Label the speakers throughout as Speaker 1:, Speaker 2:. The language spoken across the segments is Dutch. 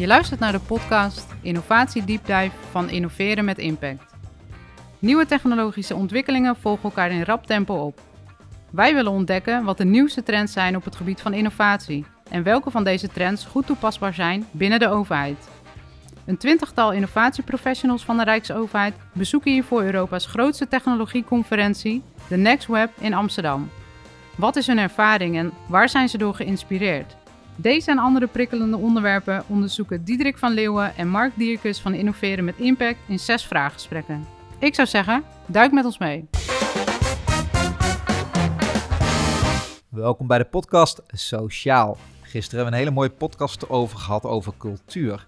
Speaker 1: Je luistert naar de podcast Innovatie Deep Dive van Innoveren met Impact. Nieuwe technologische ontwikkelingen volgen elkaar in rap tempo op. Wij willen ontdekken wat de nieuwste trends zijn op het gebied van innovatie en welke van deze trends goed toepasbaar zijn binnen de overheid. Een twintigtal innovatieprofessionals van de Rijksoverheid bezoeken hiervoor Europa's grootste technologieconferentie, de Next Web in Amsterdam. Wat is hun ervaring en waar zijn ze door geïnspireerd? Deze en andere prikkelende onderwerpen onderzoeken Diederik van Leeuwen en Mark Dierkes van Innoveren met Impact in zes vraaggesprekken. Ik zou zeggen, duik met ons mee.
Speaker 2: Welkom bij de podcast Sociaal. Gisteren hebben we een hele mooie podcast over gehad over cultuur.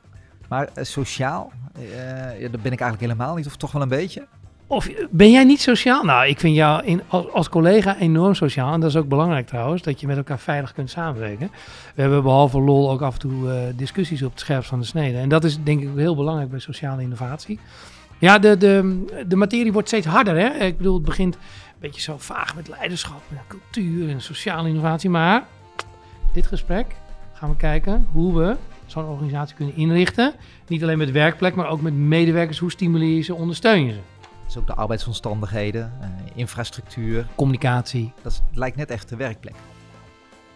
Speaker 2: Maar eh, sociaal, eh, dat ben ik eigenlijk helemaal niet, of toch wel een beetje?
Speaker 3: Of ben jij niet sociaal? Nou, ik vind jou in, als, als collega enorm sociaal. En dat is ook belangrijk trouwens, dat je met elkaar veilig kunt samenwerken. We hebben behalve lol ook af en toe eh, discussies op het scherp van de snede. En dat is denk ik heel belangrijk bij sociale innovatie. Ja, de, de, de materie wordt steeds harder. Hè? Ik bedoel, het begint een beetje zo vaag met leiderschap, met cultuur en sociale innovatie. Maar dit gesprek gaan we kijken hoe we zo'n organisatie kunnen inrichten. Niet alleen met werkplek, maar ook met medewerkers. Hoe stimuleer je ze, ondersteun je ze?
Speaker 2: Dus ook de arbeidsomstandigheden, eh, infrastructuur.
Speaker 3: Communicatie.
Speaker 2: Dat is- lijkt net echt de werkplek.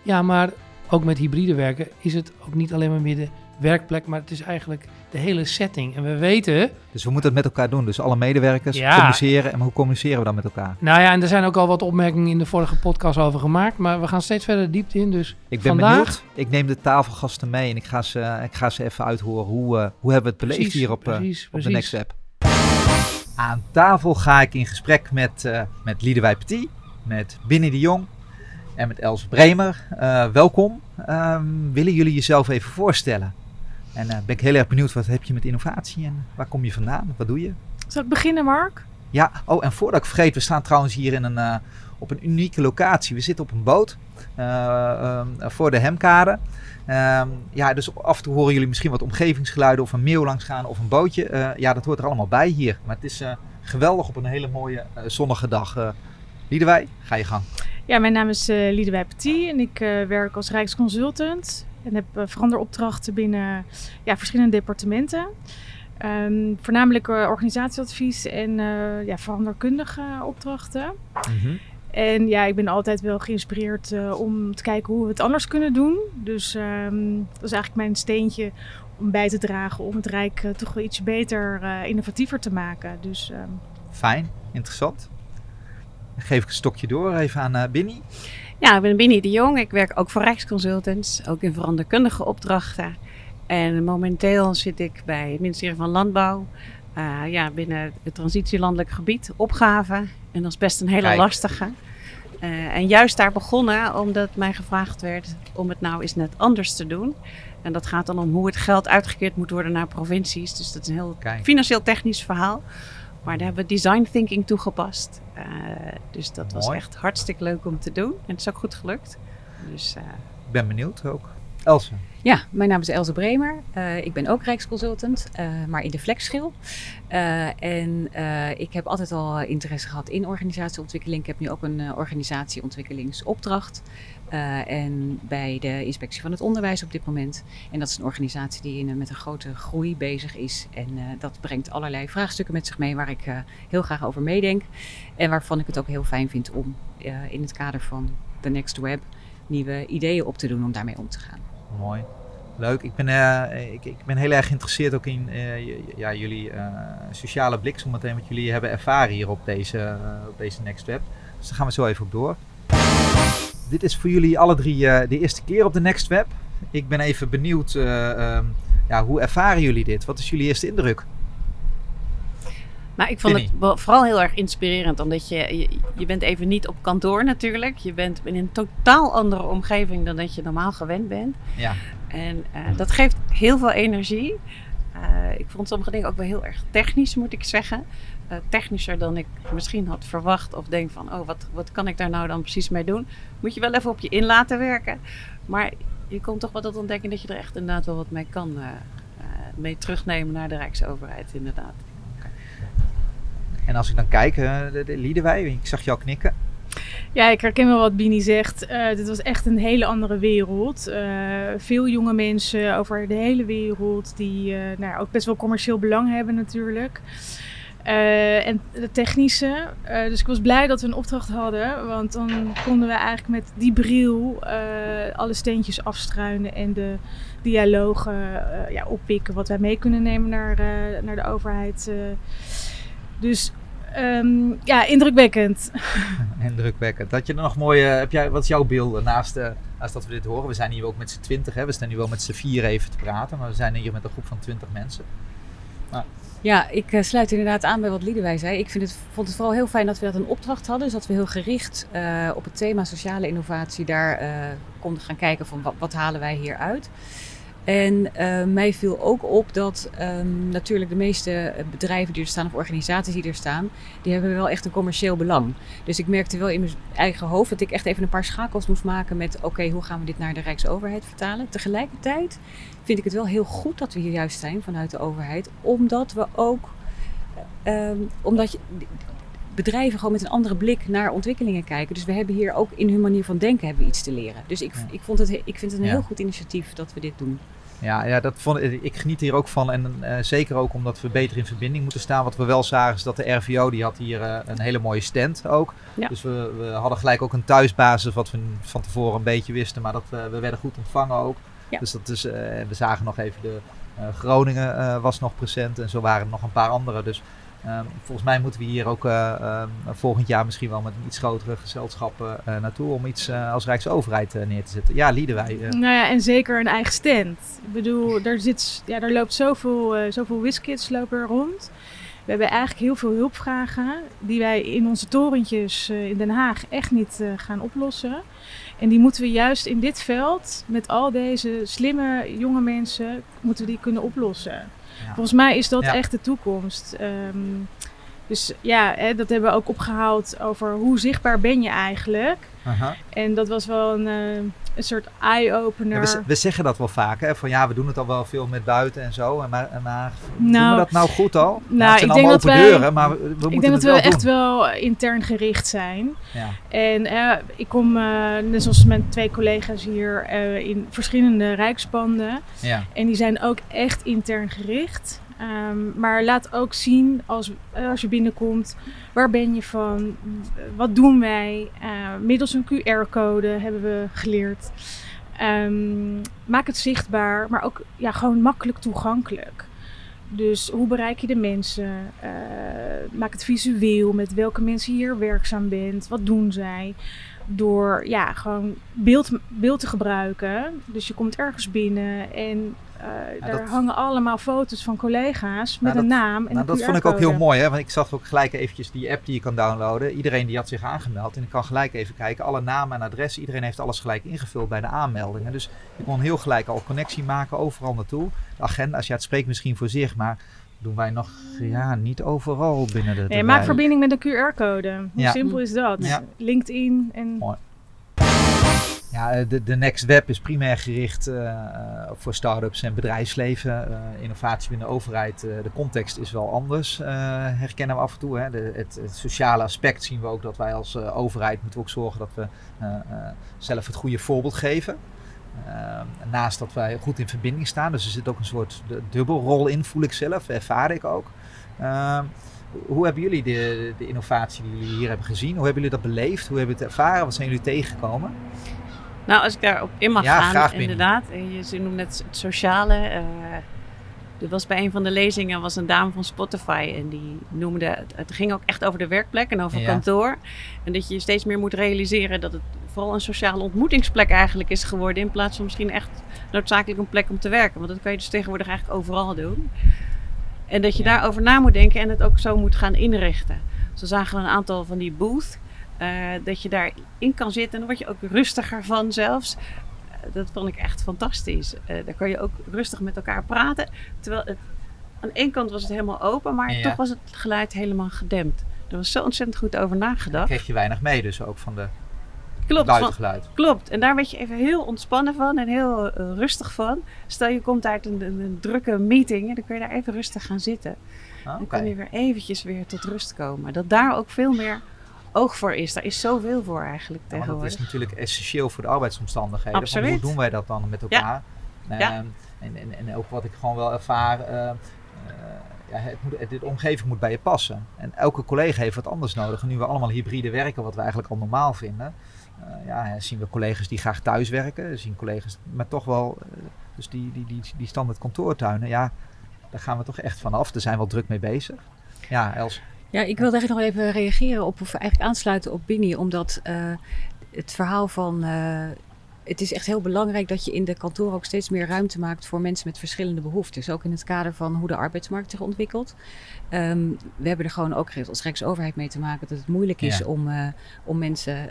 Speaker 3: Ja, maar ook met hybride werken is het ook niet alleen maar meer de werkplek, maar het is eigenlijk de hele setting. En we weten,
Speaker 2: Dus we moeten het met elkaar doen. Dus alle medewerkers
Speaker 3: Ja.
Speaker 2: communiceren. En hoe communiceren we dan met elkaar?
Speaker 3: nou ja, en er zijn ook al wat opmerkingen in de vorige podcast over gemaakt, maar we gaan steeds verder de diepte in. Dus
Speaker 2: Ik ben
Speaker 3: Vandaag-
Speaker 2: benieuwd. Ik neem de tafelgasten mee en ik ga ze, ik ga ze even uithoren. Hoe, eh, hoe hebben we het beleefd
Speaker 3: precies,
Speaker 2: hier op, eh, op de
Speaker 3: precies.
Speaker 2: Next Web? Aan tafel ga ik in gesprek met, eh met Liedewij Petit, met Binny de Jong en met Els Bremer. Eh, welkom. Ehm, willen jullie jezelf even voorstellen? En eh, ben ik heel erg benieuwd, wat heb je met innovatie en waar kom je vandaan? Wat doe je?
Speaker 4: Zal ik beginnen, Mark?
Speaker 2: Ja, oh en voordat ik vergeet, we staan trouwens hier in een, op een unieke locatie. We zitten op een boot eh, ehm, voor de Hemkade. Ehm, ja, dus af en toe horen jullie misschien wat omgevingsgeluiden of een meeuw langs gaan of een bootje. Eh, ja, dat hoort er allemaal bij hier. Maar het is eh, geweldig op een hele mooie eh, zonnige dag. Liedewij, ga je gang.
Speaker 4: Ja, mijn naam is Liedewij Petit en ik werk als Rijksconsultant. En heb veranderopdrachten binnen ja, verschillende departementen. Ehm, voornamelijk organisatieadvies en ja, veranderkundige opdrachten. En ja, ik ben altijd wel geïnspireerd eh, om te kijken hoe we het anders kunnen doen. Dus ehm, dat is eigenlijk mijn steentje om bij te dragen om het Rijk eh, toch wel iets beter, eh, innovatiever te maken. Dus ehm,
Speaker 2: Fijn, interessant. Dan geef ik een stokje door even aan eh Binny.
Speaker 5: Ja, ik ben Binnie de Jong. Ik werk ook voor Rijksconsultants, ook in veranderkundige opdrachten. En momenteel zit ik bij het ministerie van Landbouw. eh, ja, binnen het transitielandelijk gebied, opgave. En dat is best een hele
Speaker 2: Kijk.
Speaker 5: lastige. Eh, en juist daar begonnen omdat mij gevraagd werd om het nou eens net anders te doen. En dat gaat dan om hoe het geld uitgekeerd moet worden naar provincies. Dus dat is een heel
Speaker 2: Kijk.
Speaker 5: financieel technisch verhaal. Maar daar hebben we design thinking toegepast. Eh, dus dat was echt hartstikke leuk om te doen. En het is ook goed gelukt. Dus eh,
Speaker 2: Ik ben benieuwd ook. Else.
Speaker 6: Ja, mijn naam is Else Bremer. Eh, ik ben ook Rijksconsultant, eh, maar in de flexschil. Eh, en ik heb altijd al interesse gehad in organisatieontwikkeling. Ik heb nu ook een organisatieontwikkelingsopdracht. En bij de Inspectie van het Onderwijs op dit moment. En dat is een organisatie die in, met een grote groei bezig is. En dat brengt allerlei vraagstukken met zich mee waar ik heel graag over meedenk. En waarvan ik het ook heel fijn vind om in het kader van de Next Web nieuwe ideeën op te doen om daarmee om te gaan.
Speaker 2: Mooi. Leuk. Ik ben, eh, ik, ik ben heel erg geïnteresseerd ook in eh, ja, jullie eh, sociale blik, zometeen wat jullie hebben ervaren hier op deze, op deze Next Web. Dus daar gaan we zo even op door. Dit is voor jullie alle drie de eerste keer op de Next Web. Ik ben even benieuwd, eh, ehm, ja, hoe ervaren jullie dit? Wat is jullie eerste indruk?
Speaker 5: Nou, ik vond
Speaker 2: Vinnie.
Speaker 5: het wel- vooral heel erg inspirerend, omdat je, je, je bent even niet op kantoor natuurlijk. Je bent in een totaal andere omgeving dan dat je normaal gewend bent.
Speaker 2: Ja,
Speaker 5: En eh, dat geeft heel veel energie. Eh, ik vond sommige dingen ook wel heel erg technisch, moet ik zeggen. Eh, technischer dan ik misschien had verwacht. Of denk van, oh, wat, wat kan ik daar nou dan precies mee doen? Moet je wel even op je in laten werken. Maar je komt toch wel tot ontdekken dat je er echt inderdaad wel wat mee kan. mee terugnemen naar de Rijksoverheid, inderdaad.
Speaker 2: En als ik dan kijk, eh, de, de Liedewij, ik zag jou knikken.
Speaker 4: Ja, ik herken wel wat Bini zegt. Uh, dit was echt een hele andere wereld. Uh, veel jonge mensen over de hele wereld die uh, nou, ook best wel commercieel belang hebben natuurlijk. en de technische. dus ik was blij dat we een opdracht hadden. Want dan konden we eigenlijk met die bril alle steentjes afstruinen en de dialogen ja, oppikken. Wat wij mee kunnen nemen naar, naar de overheid. Dus Um, ja, indrukwekkend.
Speaker 2: indrukwekkend. Dat je nog mooie, heb jij, wat is jouw beeld naast, uh, naast dat we dit horen? We zijn hier ook met z'n twintig, we staan nu wel met z'n vier even te praten, maar we zijn hier met een groep van twintig mensen.
Speaker 6: Nou. Ja, ik uh, sluit inderdaad aan bij wat Liedewij zei. Ik vind het, vond het vooral heel fijn dat we dat een opdracht hadden. Dus dat we heel gericht uh, op het thema sociale innovatie daar konden gaan kijken van wat, wat halen wij hier uit. En uh, mij viel ook op dat um, natuurlijk de meeste bedrijven die er staan of organisaties die er staan, die hebben wel echt een commercieel belang. Dus ik merkte wel in mijn eigen hoofd dat ik echt even een paar schakels moest maken met oké, hoe gaan we dit naar de Rijksoverheid vertalen. Tegelijkertijd vind ik het wel heel goed dat we hier juist zijn vanuit de overheid, omdat we ook, um, omdat je, bedrijven gewoon met een andere blik naar ontwikkelingen kijken. Dus we hebben hier ook in hun manier van denken hebben we iets te leren. Dus ik, ja. ik, vond het, ik vind het een ja. heel goed initiatief dat we dit doen.
Speaker 2: Ja, ja dat vond, ik geniet hier ook van. En uh, zeker ook omdat we beter in verbinding moeten staan. Wat we wel zagen is dat de RVO die had hier uh, een hele mooie stand ook. Ja. Dus we, we, hadden gelijk ook een thuisbasis wat we van tevoren een beetje wisten. Maar dat we, we werden goed ontvangen ook. Ja. Dus dat is, we zagen nog even de Groningen was nog present. En zo waren er nog een paar andere. Dus Um, volgens mij moeten we hier ook uh, um, volgend jaar misschien wel met een iets grotere gezelschap uh, naartoe om iets als Rijksoverheid neer te zetten. Ja, wij.
Speaker 4: Nou ja, en zeker een eigen stand. Ik bedoel, daar, zit, ja, daar loopt zoveel, zoveel whiskids lopen rond. We hebben eigenlijk heel veel hulpvragen die wij in onze torentjes in Den Haag echt niet gaan oplossen. En die moeten we juist in dit veld, met al deze slimme jonge mensen, moeten we die kunnen oplossen. Volgens mij is dat echt de toekomst. Um, dus ja, hè, dat hebben we ook opgehaald over hoe zichtbaar ben je eigenlijk. En dat was wel een, uh, een soort eye-opener.
Speaker 2: Ja, we, we, zeggen dat wel vaak, hè? van ja, we doen het al wel veel met buiten en zo. En maar, maar nou, doen we dat nou goed al?
Speaker 4: Nou, nou ik denk dat wij, deuren, maar we, we ik denk dat we echt wel intern gericht zijn. Ja. En uh, ik kom, uh, net zoals mijn twee collega's hier, uh, in verschillende rijkspanden. Ja. En die zijn ook echt intern gericht. Um, maar laat ook zien als, als je binnenkomt, waar ben je van, wat doen wij. Uh, middels een QR-code hebben we geleerd. Um, maak het zichtbaar, maar ook ja, gewoon makkelijk toegankelijk. Dus hoe bereik je de mensen? Uh, maak het visueel, met welke mensen hier werkzaam bent. Wat doen zij? Door ja, gewoon beeld, beeld te gebruiken. Dus je komt ergens binnen en uh, daar dat, hangen allemaal foto's van collega's met
Speaker 2: nou,
Speaker 4: een naam. En
Speaker 2: nou, dat vond ik ook heel mooi, hè? want ik zag ook gelijk eventjes die app die je kan downloaden. Iedereen die had zich aangemeld en ik kan gelijk even kijken. Alle namen en adressen, iedereen heeft alles gelijk ingevuld bij de aanmeldingen. Dus ik kon heel gelijk al connectie maken overal naartoe. De agenda, als je het spreekt misschien voor zich, maar doen wij nog ja, niet overal binnen de.
Speaker 4: Nee, maak verbinding met de QR-code. Hoe ja. simpel is dat? Ja. LinkedIn en. Mooi.
Speaker 2: Ja, eh, de, de Next Web is primair gericht uh, voor start-ups en bedrijfsleven. Innovatie binnen de overheid, de context is wel anders, herkennen we af en toe. Hè. De, het, sociale aspect zien we ook dat wij als overheid moeten ook zorgen dat we zelf het goede voorbeeld geven. naast dat wij goed in verbinding staan, dus er zit ook een soort dubbelrol in, voel ik zelf, ervaar ik ook. Hoe hebben jullie de, de, innovatie die jullie hier hebben gezien? Hoe hebben jullie dat beleefd? Hoe hebben jullie het ervaren? Wat zijn jullie tegengekomen?
Speaker 5: Nou, als ik daarop in mag ja, gaan, inderdaad. Je noemt net het sociale. Uh, er was bij een van de lezingen was een dame van Spotify en die noemde, het ging ook echt over de werkplek en over kantoor. En dat je steeds meer moet realiseren dat het vooral een sociale ontmoetingsplek eigenlijk is geworden in plaats van misschien echt noodzakelijk een plek om te werken. Want dat kan je dus tegenwoordig eigenlijk overal doen. En dat je daarover na moet denken en het ook zo moet gaan inrichten. Zo zagen we een aantal van die booths uh, dat je daarin kan zitten en dan word je ook rustiger van zelfs. Uh, dat vond ik echt fantastisch. Uh, daar kan je ook rustig met elkaar praten. Terwijl het, aan één kant was het helemaal open, maar ja. toch was het geluid helemaal gedempt. Er was zo ontzettend goed over nagedacht.
Speaker 2: Kreeg je weinig mee dus ook van de klopt, buitengeluid.
Speaker 5: Van, klopt. En daar werd je even heel ontspannen van en heel rustig van. Stel je komt uit een, een, een drukke meeting en dan kun je daar even rustig gaan zitten. Ah, okay. Dan kan je weer eventjes weer tot rust komen. Dat daar ook veel meer oog voor is. Daar is zoveel voor eigenlijk
Speaker 2: Ja, want dat
Speaker 5: tegenwoordig.
Speaker 2: is natuurlijk essentieel voor de arbeidsomstandigheden. Van
Speaker 5: Absoluut.
Speaker 2: hoe doen wij dat dan met elkaar?
Speaker 5: Ja.
Speaker 2: Ehm, en, en, en ook wat ik gewoon wel ervaar, eh, ja, het moet, de omgeving moet bij je passen. En elke collega heeft wat anders nodig. En nu we allemaal hybride werken, wat we eigenlijk al normaal vinden, eh, ja, zien we collega's die graag thuis werken. We zien collega's, maar toch wel, eh, dus die, die, die, die standaard kantoortuinen, ja, daar gaan we toch echt vanaf. Daar zijn we wel druk mee bezig. Ja, Els.
Speaker 6: Ja, ik wilde eigenlijk nog even reageren op, of eigenlijk aansluiten op Bini, omdat eh, het verhaal van. eh, het is echt heel belangrijk dat je in de kantoor ook steeds meer ruimte maakt voor mensen met verschillende behoeftes. Ook in het kader van hoe de arbeidsmarkt zich ontwikkelt. Ehm, we hebben er gewoon ook als Rijksoverheid mee te maken dat het moeilijk is
Speaker 2: Ja.
Speaker 6: om, eh, om mensen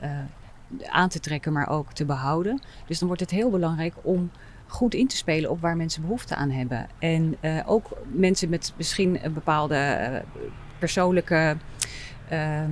Speaker 6: aan te trekken, maar ook te behouden. Dus dan wordt het heel belangrijk om goed in te spelen op waar mensen behoefte aan hebben. En ook mensen met misschien een bepaalde persoonlijke, ehm,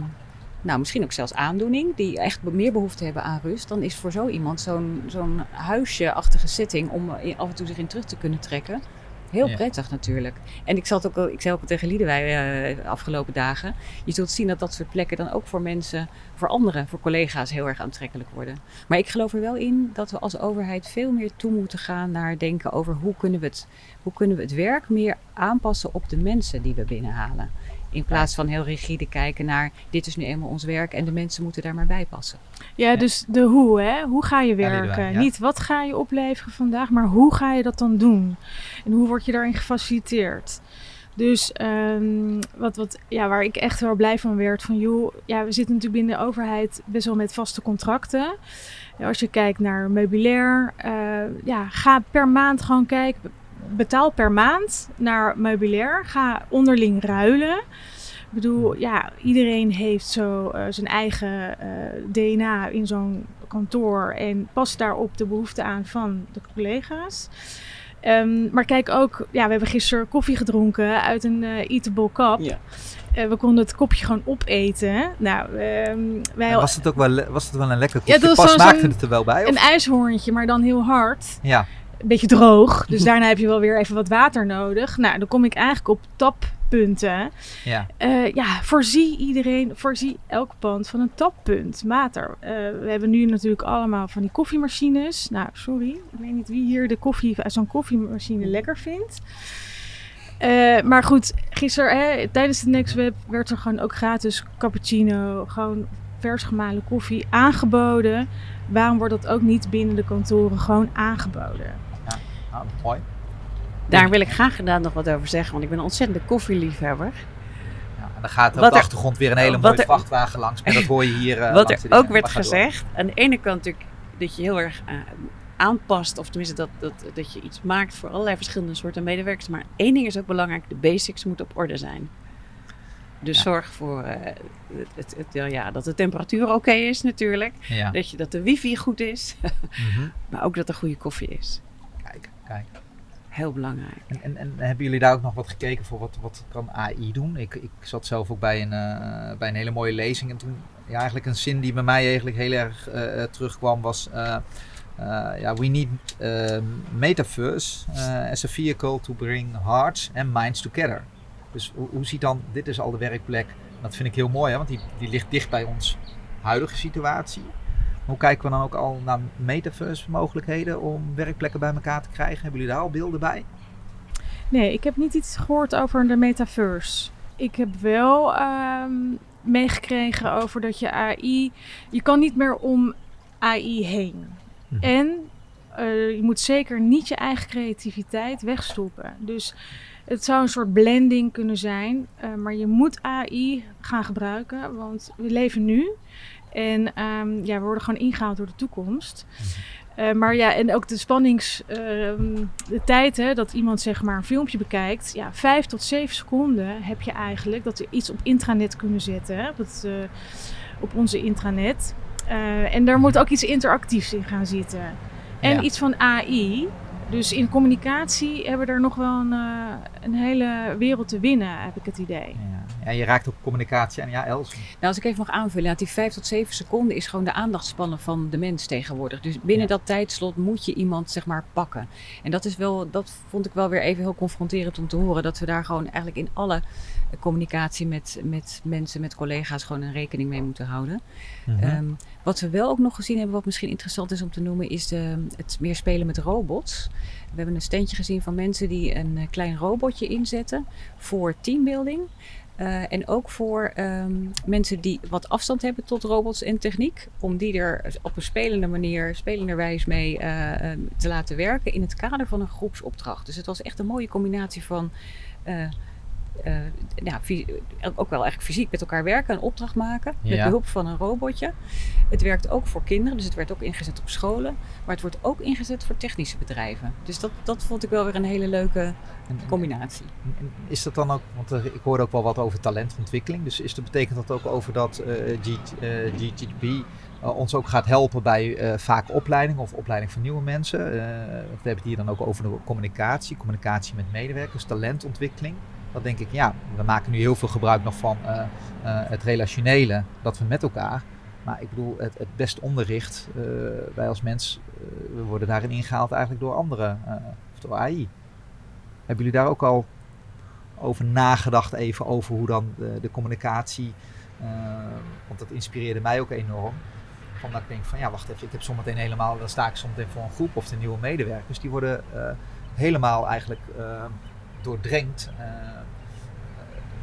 Speaker 6: nou misschien ook zelfs aandoening, die echt meer behoefte hebben aan rust, dan is voor zo iemand zo'n zo'n huisje-achtige setting om eh, af en toe zich in terug te kunnen trekken. Heel
Speaker 2: Ja.
Speaker 6: prettig natuurlijk. En ik, zat ook, al- ik zei ook al tegen Liedewij eh, de afgelopen dagen. Je zult zien dat dat soort plekken dan ook voor mensen, voor anderen, voor collega's heel erg aantrekkelijk worden. Maar ik geloof er wel in dat we als overheid veel meer toe moeten gaan naar denken over hoe kunnen we het, hoe kunnen we het werk meer aanpassen op de mensen die we binnenhalen. In plaats van heel rigide kijken naar dit is nu eenmaal ons werk en de mensen moeten daar maar bij passen.
Speaker 4: Ja, dus de hoe, hè? Hoe ga je werken?
Speaker 2: ja.
Speaker 4: Niet wat ga je opleveren vandaag, maar hoe ga je dat dan doen? En hoe word je daarin gefaciliteerd? Dus ehm, wat, wat, ja, waar ik echt wel blij van werd, van joh, ja, we zitten natuurlijk binnen de overheid best wel met vaste contracten. Ja, als je kijkt naar meubilair, eh, ja, ga per maand gewoon kijken, betaal per maand naar meubilair, ga onderling ruilen. Ik bedoel, ja, iedereen heeft zo eh, zijn eigen eh, DNA in zo'n kantoor en past daarop de behoefte aan van de collega's. Ehm, maar kijk ook, ja, we hebben gisteren koffie gedronken uit een eh eatable cup.
Speaker 7: Ja.
Speaker 4: We konden het kopje gewoon opeten. Nou, ehm, wij
Speaker 2: was het ook wel, was het wel een lekker
Speaker 4: Ja,
Speaker 2: koekje?
Speaker 4: dat was
Speaker 2: Pas
Speaker 4: zo'n-
Speaker 2: maakte het er wel bij? Of?
Speaker 4: een ijshoorntje, maar dan heel hard.
Speaker 2: Ja,
Speaker 4: Een beetje droog. Dus daarna heb je wel weer even wat water nodig. Nou, dan kom ik eigenlijk op tappunten.
Speaker 2: ja.
Speaker 4: Eh, ja, voorzie iedereen, voorzie elk pand van een tappunt, water. Eh, we hebben nu natuurlijk allemaal van die koffiemachines. Nou, sorry, ik weet niet wie hier de koffie uit zo'n koffiemachine lekker vindt. Eh, maar goed, gisteren hè, tijdens de Next Web werd er gewoon ook gratis cappuccino, gewoon vers gemalen koffie aangeboden. Waarom wordt dat ook niet binnen de kantoren gewoon aangeboden?
Speaker 2: Ah, mooi.
Speaker 5: Daar wil ik graag inderdaad nog wat over zeggen, want ik ben een ontzettende koffieliefhebber.
Speaker 2: Ja, en dan gaat op de
Speaker 5: er-
Speaker 2: achtergrond weer een hele mooie
Speaker 5: er-
Speaker 2: vrachtwagen langs. Maar dat hoor je hier. eh,
Speaker 5: Wat er ook werd
Speaker 2: door.
Speaker 5: gezegd, aan de ene kant natuurlijk dat je heel erg eh, aanpast, of tenminste dat, dat, dat je iets maakt voor allerlei verschillende soorten medewerkers. Maar één ding is ook belangrijk, de basics moeten op orde zijn. Dus
Speaker 2: Ja.
Speaker 5: zorg voor eh, het, het, het- ja, dat de temperatuur oké is natuurlijk.
Speaker 2: Ja.
Speaker 5: Dat, je, dat de wifi goed is,
Speaker 2: Mhm.
Speaker 5: maar ook dat er goede koffie is. Heel belangrijk.
Speaker 2: En, en, en hebben jullie daar ook nog wat gekeken voor wat, wat kan AI doen? Ik, ik zat zelf ook bij een, eh, bij een hele mooie lezing. En toen, ja, eigenlijk een zin die bij mij eigenlijk heel erg eh, eh, terugkwam was... ja, we need eh, metaverse as a vehicle to bring hearts and minds together. Dus hoe, hoe ziet dan, dit is al de werkplek, dat vind ik heel mooi, hè, want die, die ligt dicht bij ons huidige situatie. Hoe kijken we dan ook al naar metaverse mogelijkheden om werkplekken bij elkaar te krijgen? Hebben jullie daar al beelden bij?
Speaker 4: Nee, ik heb niet iets gehoord over de metaverse. Ik heb wel ehm, meegekregen over dat je AI. Je kan niet meer om AI heen.
Speaker 2: Mhm.
Speaker 4: En eh, je moet zeker niet je eigen creativiteit wegstoppen. Dus het zou een soort blending kunnen zijn. eh, maar je moet AI gaan gebruiken, want we leven nu. En ehm, ja, we worden gewoon ingehaald door de toekomst. Eh, maar ja, en ook de spannings, ehm, de tijd hè, dat iemand zeg maar een filmpje bekijkt. Ja, vijf tot zeven seconden heb je eigenlijk dat we iets op intranet kunnen zetten. Hè, op, het, eh, op onze intranet. Eh, en daar moet ook iets interactiefs in gaan zitten. En
Speaker 2: Ja.
Speaker 4: iets van AI. Dus in communicatie hebben we er nog wel een, een hele wereld te winnen, heb ik het idee.
Speaker 2: Ja, Ja, je raakt ook communicatie aan. Ja, Els.
Speaker 6: Nou, als ik even mag aanvullen, die vijf tot zeven seconden is gewoon de aandachtspannen van de mens tegenwoordig. Dus binnen
Speaker 2: Ja.
Speaker 6: dat tijdslot moet je iemand zeg maar pakken. En dat is wel, dat vond ik wel weer even heel confronterend om te horen. Dat we daar gewoon eigenlijk in alle eh, communicatie met, met mensen, met collega's gewoon een rekening mee moeten houden.
Speaker 2: Mhm.
Speaker 6: Ehm, wat we wel ook nog gezien hebben, wat misschien interessant is om te noemen, is de, het meer spelen met robots. We hebben een standje gezien van mensen die een eh, klein robotje inzetten voor teambuilding. Eh, en ook voor ehm, mensen die wat afstand hebben tot robots en techniek. Om die er op een spelende manier, spelenderwijs mee eh, eh, te laten werken in het kader van een groepsopdracht. Dus het was echt een mooie combinatie van eh, eh, ja, fy- ook wel eigenlijk fysiek met elkaar werken, een opdracht maken. Met behulp van een robotje. Het werkt ook voor kinderen, dus het werd ook ingezet op scholen. Maar het wordt ook ingezet voor technische bedrijven. Dus dat, dat vond ik wel weer een hele leuke combinatie.
Speaker 2: En Is dat dan ook, want er- ik hoorde ook wel wat over talentontwikkeling. Dus is dat, betekent dat ook over dat eh, G, eh, eh, ons ook gaat helpen bij eh, vaak opleiding of opleiding van nieuwe mensen? Eh, we hebben het hier dan ook over de communicatie, communicatie met medewerkers, talentontwikkeling. Dat denk ik, ja, we maken nu heel veel gebruik nog van eh, eh, het relationele, dat we met elkaar. Maar ik bedoel, het, het best onderricht, eh, wij als mens, we worden daarin ingehaald eigenlijk door anderen, of door AI. Hebben jullie daar ook al over nagedacht, even over hoe dan de, de communicatie, want dat inspireerde mij ook enorm. Van dat ik denk van ja, wacht even, ik heb zometeen helemaal, dan sta ik zometeen voor een groep of de nieuwe medewerkers, die worden helemaal eigenlijk doordrenkt eh,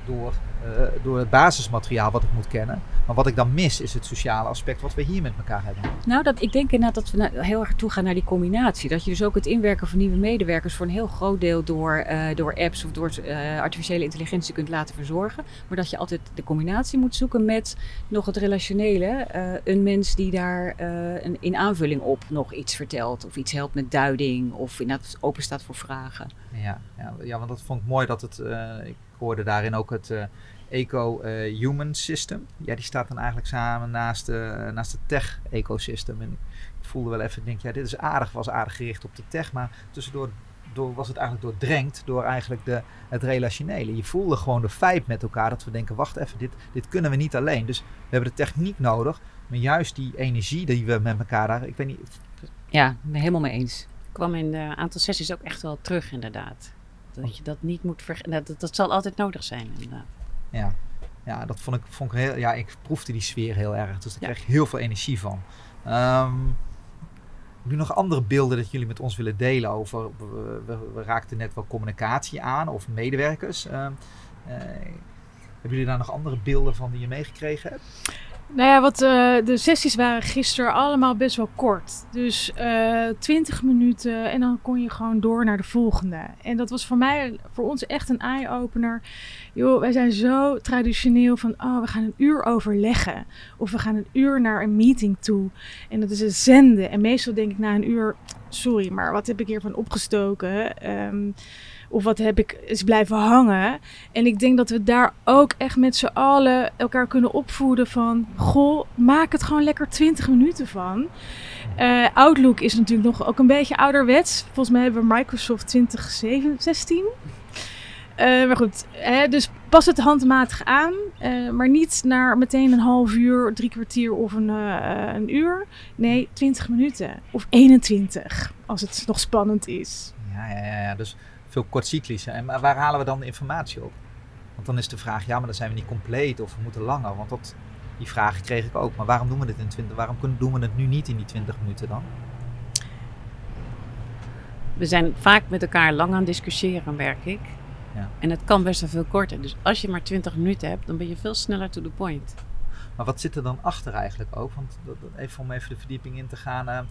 Speaker 2: door, eh, door het basismateriaal wat ik moet kennen. Maar wat ik dan mis is het sociale aspect wat we hier met elkaar hebben.
Speaker 6: Nou, dat, ik denk inderdaad dat we heel erg toe gaan naar die combinatie. Dat je dus ook het inwerken van nieuwe medewerkers voor een heel groot deel door, eh, door apps of door eh, artificiële intelligentie kunt laten verzorgen. Maar dat je altijd de combinatie moet zoeken met nog het relationele. een mens die daar een, in aanvulling op nog iets vertelt. Of iets helpt met duiding. Of inderdaad open staat voor vragen.
Speaker 2: Ja, ja, ja, want dat vond ik mooi dat het, ik hoorde daarin ook het eh, Eco-Human System. Ja, die staat dan eigenlijk samen naast, eh, naast het tech-ecosystem. En ik voelde wel even, ik denk, ja, dit is aardig, was aardig gericht op de tech, maar tussendoor door, was het eigenlijk doordrenkt door eigenlijk de, het relationele. Je voelde gewoon de vibe met elkaar, dat we denken, wacht even, dit, dit kunnen we niet alleen. Dus we hebben de techniek nodig, maar juist die energie die we met elkaar daar, ik weet niet,
Speaker 6: Ja, ik ben helemaal mee eens.
Speaker 5: kwam in een aantal sessies ook echt wel terug, inderdaad. Dat je dat niet moet vergeten. Dat, dat zal altijd nodig zijn, inderdaad.
Speaker 2: Ja, ja dat vond ik, vond ik heel. Ja, ik proefde die sfeer heel erg. Dus daar
Speaker 5: Ja.
Speaker 2: kreeg ik heel veel energie van. Heb je nog andere beelden dat jullie met ons willen delen over? We, we, we raakten net wel communicatie aan of medewerkers. Ehm, eh, hebben jullie daar nog andere beelden van die je meegekregen hebt?
Speaker 4: Nou ja, wat, eh, de sessies waren gisteren allemaal best wel kort. Dus eh 20 minuten en dan kon je gewoon door naar de volgende. En dat was voor mij, voor ons echt een eye-opener. Joh, wij zijn zo traditioneel van, oh, we gaan een uur overleggen. Of we gaan een uur naar een meeting toe. En dat is een zenden. En meestal denk ik na een uur, sorry, maar wat heb ik hiervan opgestoken? Ehm, of wat heb ik is blijven hangen? En ik denk dat we daar ook echt met z'n allen elkaar kunnen opvoeden van... Goh, maak het gewoon lekker 20 minuten van. Eh, Outlook is natuurlijk nog ook een beetje ouderwets. Volgens mij hebben we Microsoft 2016. Eh, maar goed, hè, dus pas het handmatig aan. eh, maar niet naar meteen een half uur, drie kwartier of een, een uur. Nee, 20 minuten. Of 21, als het nog spannend is.
Speaker 2: Ja, ja, ja, ja. dus veel kortcyclisch. En maar waar halen we dan de informatie op? Want dan is de vraag, ja, maar dan zijn we niet compleet of we moeten langer. Want dat, die vragen kreeg ik ook. Maar waarom doen we dit in 20? Waarom kunnen, doen we het nu niet in die 20 minuten dan?
Speaker 5: We zijn vaak met elkaar lang aan het discussiëren, merk ik.
Speaker 2: Ja.
Speaker 5: En het kan best wel veel korter. Dus als je maar 20 minuten hebt, dan ben je veel sneller to the point.
Speaker 2: Maar wat zit er dan achter eigenlijk ook? Want even om even de verdieping in te gaan. eh, eh,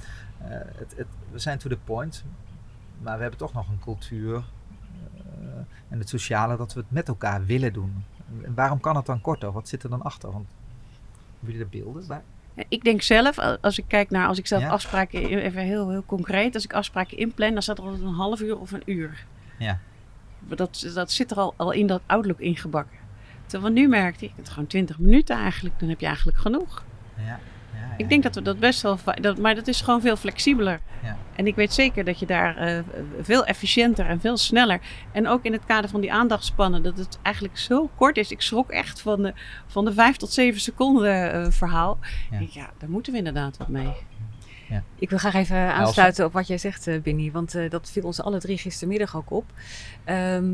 Speaker 2: het, het, we zijn to the point. Maar we hebben toch nog een cultuur eh, en het sociale dat we het met elkaar willen doen. En waarom kan het dan korter? Wat zit er dan achter? Want hebben jullie er beelden bij?
Speaker 5: Ik denk zelf, als ik kijk naar, als ik zelf
Speaker 2: Ja.
Speaker 5: afspraken, even heel, heel concreet, als ik afspraken inplan, dan staat er altijd een half uur of een uur.
Speaker 2: Ja.
Speaker 5: Dat, dat zit er al, al in dat Outlook ingebakken. Terwijl nu merkte ik het gewoon 20 minuten eigenlijk, dan heb je eigenlijk genoeg.
Speaker 2: Ja,
Speaker 5: Ik denk dat we dat best wel, dat, maar dat is gewoon veel flexibeler.
Speaker 2: Ja.
Speaker 5: En ik weet zeker dat je daar eh, veel efficiënter en veel sneller. En ook in het kader van die aandachtspannen, dat het eigenlijk zo kort is. Ik schrok echt van de, van de vijf tot zeven seconden eh, verhaal.
Speaker 2: Ja.
Speaker 5: Ik ja, daar moeten we inderdaad wat mee.
Speaker 6: Ik wil graag even aansluiten op wat jij zegt, eh, Binny. Want eh, dat viel ons alle drie gistermiddag ook op. Ehm,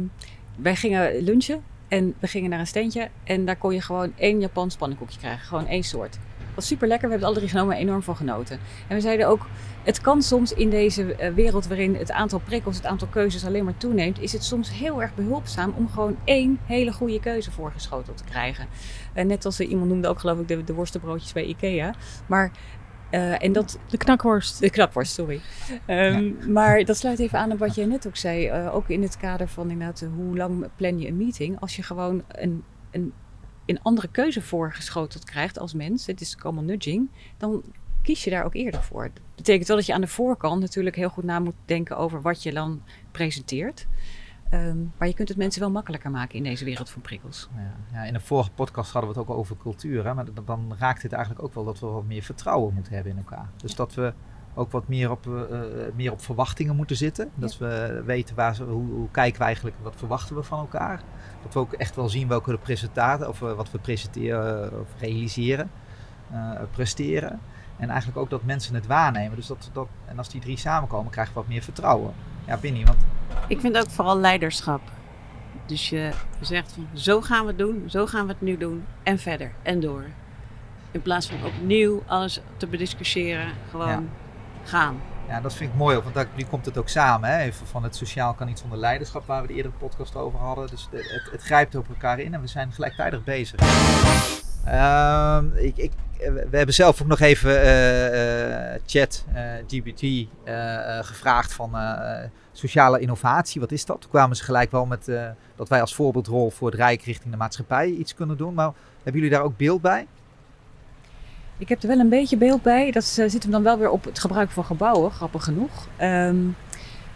Speaker 6: wij gingen lunchen en we gingen naar een steentje. En daar kon je gewoon één Japans pannenkoekje krijgen. Gewoon één soort. Was super lekker. We hebben het alle drie genomen enorm van genoten. En we zeiden ook, het kan soms in deze eh, wereld waarin het aantal prikkels, het aantal keuzes alleen maar toeneemt, is het soms heel erg behulpzaam om gewoon één hele goede keuze voorgeschoteld te krijgen. Eh, net als eh, iemand noemde ook geloof ik de, de worstenbroodjes bij Ikea. Maar, en dat,
Speaker 4: De knakworst.
Speaker 6: de knapworst, sorry. Ehm, Maar dat sluit even aan op wat jij net ook zei. ook in het kader van inderdaad, hoe lang plan je een meeting? Als je gewoon een, een, een andere keuze voorgeschoteld krijgt als mens, het is allemaal nudging, dan kies je daar ook eerder voor. Dat betekent wel dat je aan de voorkant natuurlijk heel goed na moet denken over wat je dan presenteert. Ehm, maar je kunt het mensen wel makkelijker maken in deze wereld van prikkels.
Speaker 2: Ja, ja, in de vorige podcast hadden we het ook over cultuur. Hè? Maar dan- raakt het eigenlijk ook wel dat we wat meer vertrouwen moeten hebben in elkaar. Dus dat we ook wat meer op, eh, eh, meer op verwachtingen moeten zitten. Dat we weten waar ze, hoe, hoe kijken we eigenlijk, wat verwachten we van elkaar. Dat we ook echt wel zien welke de presentaten, of eh, wat we presenteren of realiseren, presteren. En eigenlijk ook dat mensen het waarnemen. Dus dat, dat, en als die drie samenkomen, krijgen we wat meer vertrouwen. Ja, Binnie, want
Speaker 5: Ik vind ook vooral leiderschap. Dus je zegt van zo gaan we het doen, zo gaan we het nu doen en verder en door. In plaats van opnieuw alles te bediscussiëren, gewoon
Speaker 2: Ja.
Speaker 5: Gaan.
Speaker 2: Ja, dat vind ik mooi, want nu komt het ook samen. Hè? Van het sociaal kan niet zonder leiderschap, waar we de eerdere podcast over hadden. Dus het, het grijpt op elkaar in en we zijn gelijktijdig bezig. Ehm, ik, ik, we hebben zelf ook nog even eh, chat, eh, GPT, gevraagd van sociale innovatie. Wat is dat? Toen kwamen ze gelijk wel met dat wij als voorbeeldrol voor het Rijk richting de maatschappij iets kunnen doen. Maar hebben jullie daar ook beeld bij?
Speaker 6: Ik heb er wel een beetje beeld bij. Dat eh, zit hem dan wel weer op het gebruik van gebouwen, grappig genoeg. Ehm,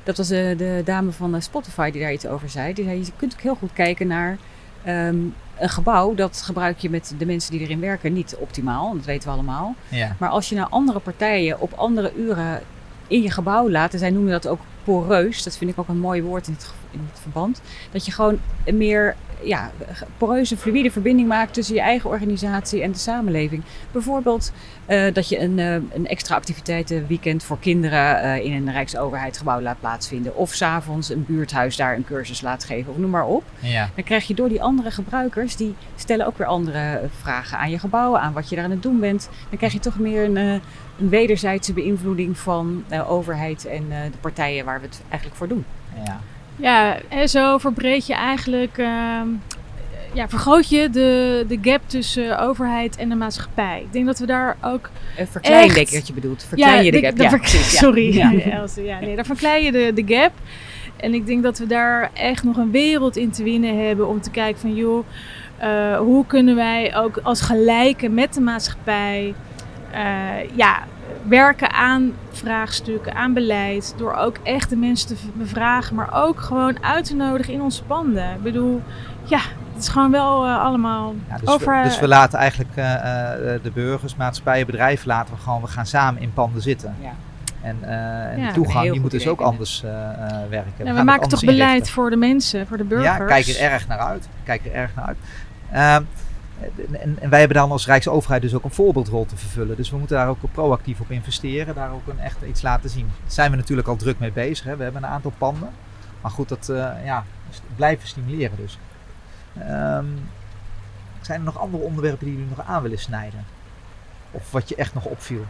Speaker 6: dat was eh, de dame van eh, Spotify die daar iets over zei. Die zei, je kunt ook heel goed kijken naar ehm, een gebouw. Dat gebruik je met de mensen die erin werken niet optimaal. Dat weten we allemaal.
Speaker 2: Ja.
Speaker 6: Maar als je naar andere partijen op andere uren in je gebouw laat, en zij noemen dat ook poreus, dat vind ik ook een mooi woord in het, in het verband, dat je gewoon meer ja, poreuze, fluïde verbinding maakt tussen je eigen organisatie en de samenleving. Bijvoorbeeld eh, dat je een, eh, een extra activiteitenweekend voor kinderen eh, in een Rijksoverheidsgebouw laat plaatsvinden. Of s'avonds een buurthuis daar een cursus laat geven, of noem maar op.
Speaker 2: Ja.
Speaker 6: Dan krijg je door die andere gebruikers, die stellen ook weer andere vragen aan je gebouw, aan wat je daar aan het doen bent. Dan krijg je toch meer een, een wederzijdse beïnvloeding van de overheid en de partijen waar we het eigenlijk voor doen.
Speaker 2: ja.
Speaker 4: Ja, en zo verbreed je eigenlijk, ehm, ja, vergroot je de, de gap tussen overheid en de maatschappij. Ik denk dat we daar ook
Speaker 6: Een verklein,
Speaker 4: Echt?
Speaker 6: denk ik dat je bedoelt. Verklein je de, gap.
Speaker 4: de
Speaker 6: ja.
Speaker 4: Sorry,
Speaker 6: Ja.
Speaker 4: Else. Ja, nee, daar verklein je de, de gap. En ik denk dat we daar echt nog een wereld in te winnen hebben om te kijken van joh, eh, hoe kunnen wij ook als gelijken met de maatschappij eh, ja, werken aan vraagstukken, aan beleid. Door ook echt de mensen te bevragen, maar ook gewoon uit te nodigen in onze panden. Ik bedoel, ja, het is gewoon wel eh, allemaal
Speaker 2: Ja, dus,
Speaker 4: over...
Speaker 2: we, dus we laten eigenlijk eh, eh, de burgers, maatschappijen, bedrijven laten we gewoon, we gaan samen in panden zitten.
Speaker 6: Ja.
Speaker 2: En, eh, en
Speaker 4: Ja.
Speaker 2: de toegang die moet dus ook anders eh, eh, werken.
Speaker 4: We maken toch beleid
Speaker 2: inrichten.
Speaker 4: voor de mensen, voor de burgers.
Speaker 2: Ja, kijk er erg naar uit. Kijk er erg naar uit. Ehm, en, en wij hebben dan als Rijksoverheid dus ook een voorbeeldrol te vervullen. Dus we moeten daar ook proactief op investeren. Daar ook een echt iets laten zien. Daar zijn we natuurlijk al druk mee bezig. Hè. We hebben een aantal panden. Maar goed, dat eh, ja, blijven stimuleren dus. Ehm, zijn er nog andere onderwerpen die jullie nog aan willen snijden? Of wat je echt nog opviel?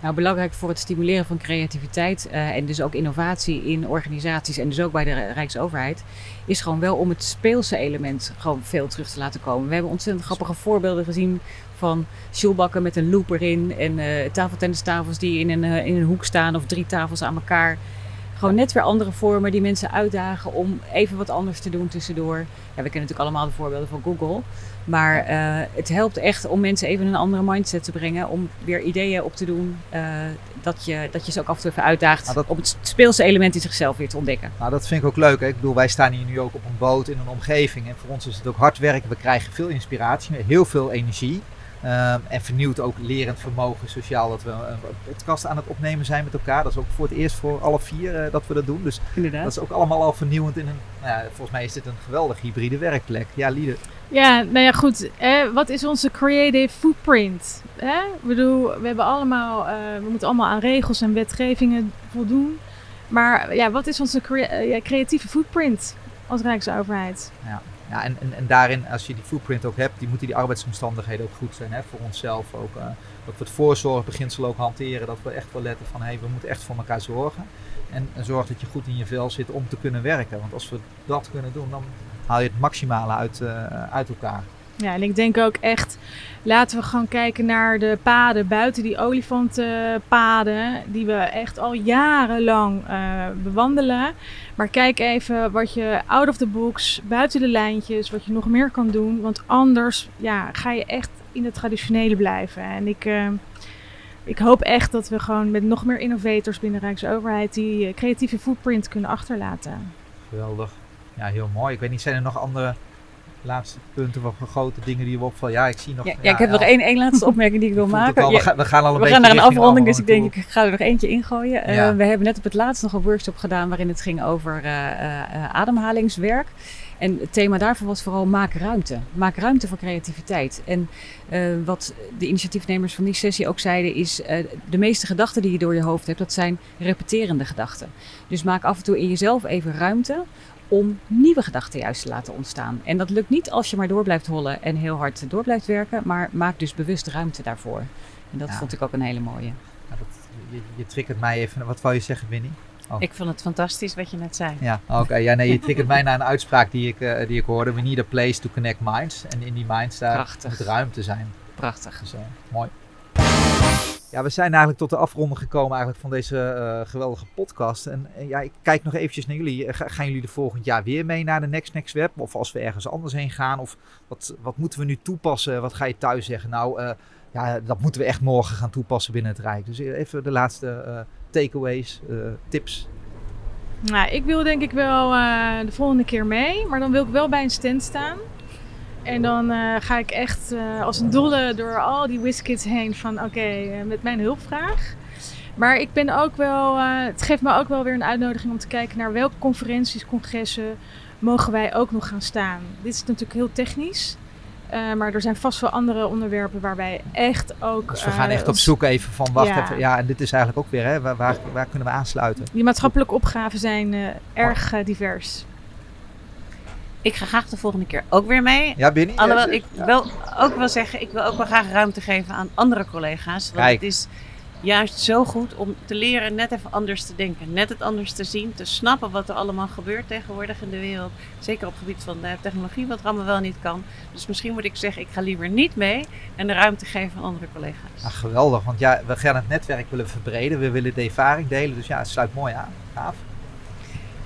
Speaker 6: Nou, belangrijk voor het stimuleren van creativiteit eh, en dus ook innovatie in organisaties en dus ook bij de Rijksoverheid, is gewoon wel om het speelse element gewoon veel terug te laten komen. We hebben ontzettend grappige voorbeelden gezien van sjoelbakken met een loop erin en eh tafeltennistafels die in een, eh, in een hoek staan of drie tafels aan elkaar. Gewoon net weer andere vormen die mensen uitdagen om even wat anders te doen tussendoor. Ja, we kennen natuurlijk allemaal de voorbeelden van Google. Maar eh, het helpt echt om mensen even in een andere mindset te brengen. Om weer ideeën op te doen. eh, dat, je, dat je ze ook af en toe even uitdaagt.
Speaker 2: Dat-
Speaker 6: om het speelse element in zichzelf weer te ontdekken.
Speaker 2: Nou, dat vind ik ook leuk. Hè. Ik bedoel, wij staan hier nu ook op een boot in een omgeving. En voor ons is het ook hard werken. We krijgen veel inspiratie, heel veel energie. Ehm, en vernieuwt ook lerend vermogen sociaal dat we een podcast aan het opnemen zijn met elkaar. Dat is ook voor het eerst voor alle vier eh, dat we dat doen. Dus
Speaker 6: Inderdaad.
Speaker 2: dat is ook allemaal al vernieuwend in een, nou ja, volgens mij is dit een geweldig hybride werkplek. Ja, Liede.
Speaker 4: Ja, nou ja, goed. Wat is onze creative footprint? Hè? Bedoel, we hebben allemaal, eh, we moeten allemaal aan regels en wetgevingen voldoen. Maar ja, wat is onze eh, ja, creatieve footprint als Rijksoverheid?
Speaker 2: Ja, en, en, en daarin, als je die footprint ook hebt, die moeten die arbeidsomstandigheden ook goed zijn. Hè, voor onszelf ook. eh, dat we het voorzorgbeginsel ook hanteren. Dat we echt wel letten van, hé, hey, we moeten echt voor elkaar zorgen. En, en zorg dat je goed in je vel zit om te kunnen werken. Want als we dat kunnen doen, dan haal je het maximale uit, eh, uit elkaar.
Speaker 4: Ja, en ik denk ook echt, laten we gewoon kijken naar de paden buiten die olifantenpaden, die we echt al jarenlang eh, bewandelen. Maar kijk even wat je out of the box, buiten de lijntjes, wat je nog meer kan doen. Want anders ja, ga je echt in het traditionele blijven. En ik, eh, ik hoop echt dat we gewoon met nog meer innovators binnen Rijksoverheid die creatieve footprint kunnen achterlaten.
Speaker 2: Geweldig. Ja, heel mooi. Ik weet niet, zijn er nog andere laatste punten of grote dingen die je opvallen? Ja, ik zie nog...
Speaker 6: Ja, ja, ik heb nog één, één laatste opmerking die ik wil maken.
Speaker 2: al. We, gaan, we gaan al een
Speaker 6: we
Speaker 2: beetje
Speaker 6: gaan naar een afronding, dus ik denk ik ga er nog eentje ingooien. Eh,
Speaker 2: Ja.
Speaker 6: we hebben net op het laatst nog een workshop gedaan waarin het ging over eh, eh, eh, ademhalingswerk. En het thema daarvan was vooral maak ruimte. Maak ruimte voor creativiteit. En eh, wat de initiatiefnemers van die sessie ook zeiden is... eh, de meeste gedachten die je door je hoofd hebt, dat zijn repeterende gedachten. Dus maak af en toe in jezelf even ruimte om nieuwe gedachten juist te laten ontstaan. En dat lukt niet als je maar door blijft hollen en heel hard door blijft werken. Maar maak dus bewust ruimte daarvoor. En dat
Speaker 2: Ja.
Speaker 6: vond ik ook een hele mooie.
Speaker 2: Ja, dat, je, je triggert mij even. Wat wou je zeggen, Winnie?
Speaker 5: Ik vond het fantastisch wat je net zei.
Speaker 2: Ja, oké. Ja, nee, je triggert mij naar een uitspraak die ik, eh, die ik hoorde. We need a place to connect minds. En in die minds daar
Speaker 6: Prachtig.
Speaker 2: moet ruimte zijn.
Speaker 6: Prachtig.
Speaker 2: Dus eh, mooi. Ja, we zijn eigenlijk tot de afronding gekomen eigenlijk van deze eh, geweldige podcast. En ja, ik kijk nog eventjes naar jullie. Ga- gaan jullie er volgend jaar weer mee naar de Next Next Web? Of als we ergens anders heen gaan? Of wat, wat moeten we nu toepassen? Wat ga je thuis zeggen? Nou, ja, dat moeten we echt morgen gaan toepassen binnen het Rijk. Dus even de laatste takeaways, eh, tips.
Speaker 4: Nou, ik wil denk ik wel eh, de volgende keer mee, maar dan wil ik wel bij een stand staan. En dan eh, ga ik echt als een dolle door al die WizKids heen van oké, met mijn hulpvraag. Maar ik ben ook wel, het geeft me ook wel weer een uitnodiging om te kijken naar welke conferenties, congressen mogen wij ook nog gaan staan. Dit is natuurlijk heel technisch. Eh, maar er zijn vast wel andere onderwerpen waar wij echt ook.
Speaker 2: Dus we gaan
Speaker 4: eh,
Speaker 2: echt op zoek even van, wacht
Speaker 4: Ja.
Speaker 2: even. Ja, en dit is eigenlijk ook weer, hè, waar, waar, waar kunnen we aansluiten?
Speaker 4: Die maatschappelijke opgaven zijn eh, erg divers.
Speaker 5: Ik ga graag de volgende keer ook weer mee.
Speaker 2: Ja, Binnie?
Speaker 5: Alhoewel
Speaker 2: Ja,
Speaker 5: ik
Speaker 2: ja.
Speaker 5: wel ook wil zeggen, ik wil ook wel graag ruimte geven aan andere collega's. Want
Speaker 2: Kijk.
Speaker 5: het is juist zo goed om te leren net even anders te denken. Net het anders te zien, te snappen wat er allemaal gebeurt tegenwoordig in de wereld. Zeker op het gebied van de technologie, wat er allemaal wel niet kan. Dus misschien moet ik zeggen, ik ga liever niet mee en de ruimte geven aan andere collega's.
Speaker 2: Ah, geweldig, want ja, we gaan het netwerk willen verbreden. We willen de ervaring delen. Dus ja, het sluit mooi aan. Gaaf.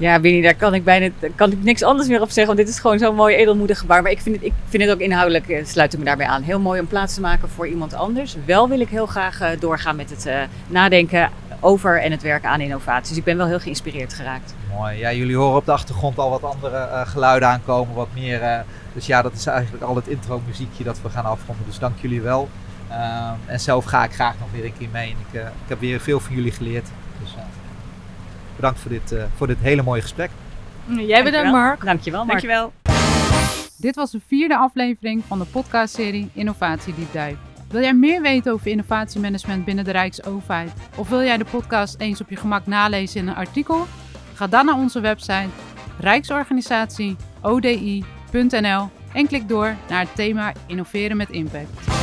Speaker 6: Ja, Winnie, daar kan ik bijna kan ik niks anders meer op zeggen. Want dit is gewoon zo'n mooi edelmoedig gebaar. Maar ik vind het, ik vind het ook inhoudelijk, eh, sluit ik me daarbij aan. Heel mooi om plaats te maken voor iemand anders. Wel wil ik heel graag eh, doorgaan met het eh, nadenken over en het werken aan innovaties. Dus ik ben wel heel geïnspireerd geraakt.
Speaker 2: Mooi. Ja, jullie horen op de achtergrond al wat andere geluiden aankomen. Wat meer. dus ja, dat is eigenlijk al het intro muziekje dat we gaan afronden. Dus dank jullie wel. Ehm, en zelf ga ik graag nog weer een keer mee. En ik, ik heb weer veel van jullie geleerd. Bedankt voor dit, eh, voor dit hele mooie gesprek.
Speaker 4: Jij bedankt,
Speaker 6: Dankjewel.
Speaker 4: Mark.
Speaker 6: Dankjewel, Mark.
Speaker 5: Dankjewel.
Speaker 1: Dit was de vierde aflevering van de podcastserie Innovatie Deep Dive. Wil jij meer weten over innovatiemanagement binnen de Rijksoverheid? Of wil jij de podcast eens op je gemak nalezen in een artikel? Ga dan naar onze website rijksorganisatie.odi.nl en klik door naar het thema Innoveren met Impact.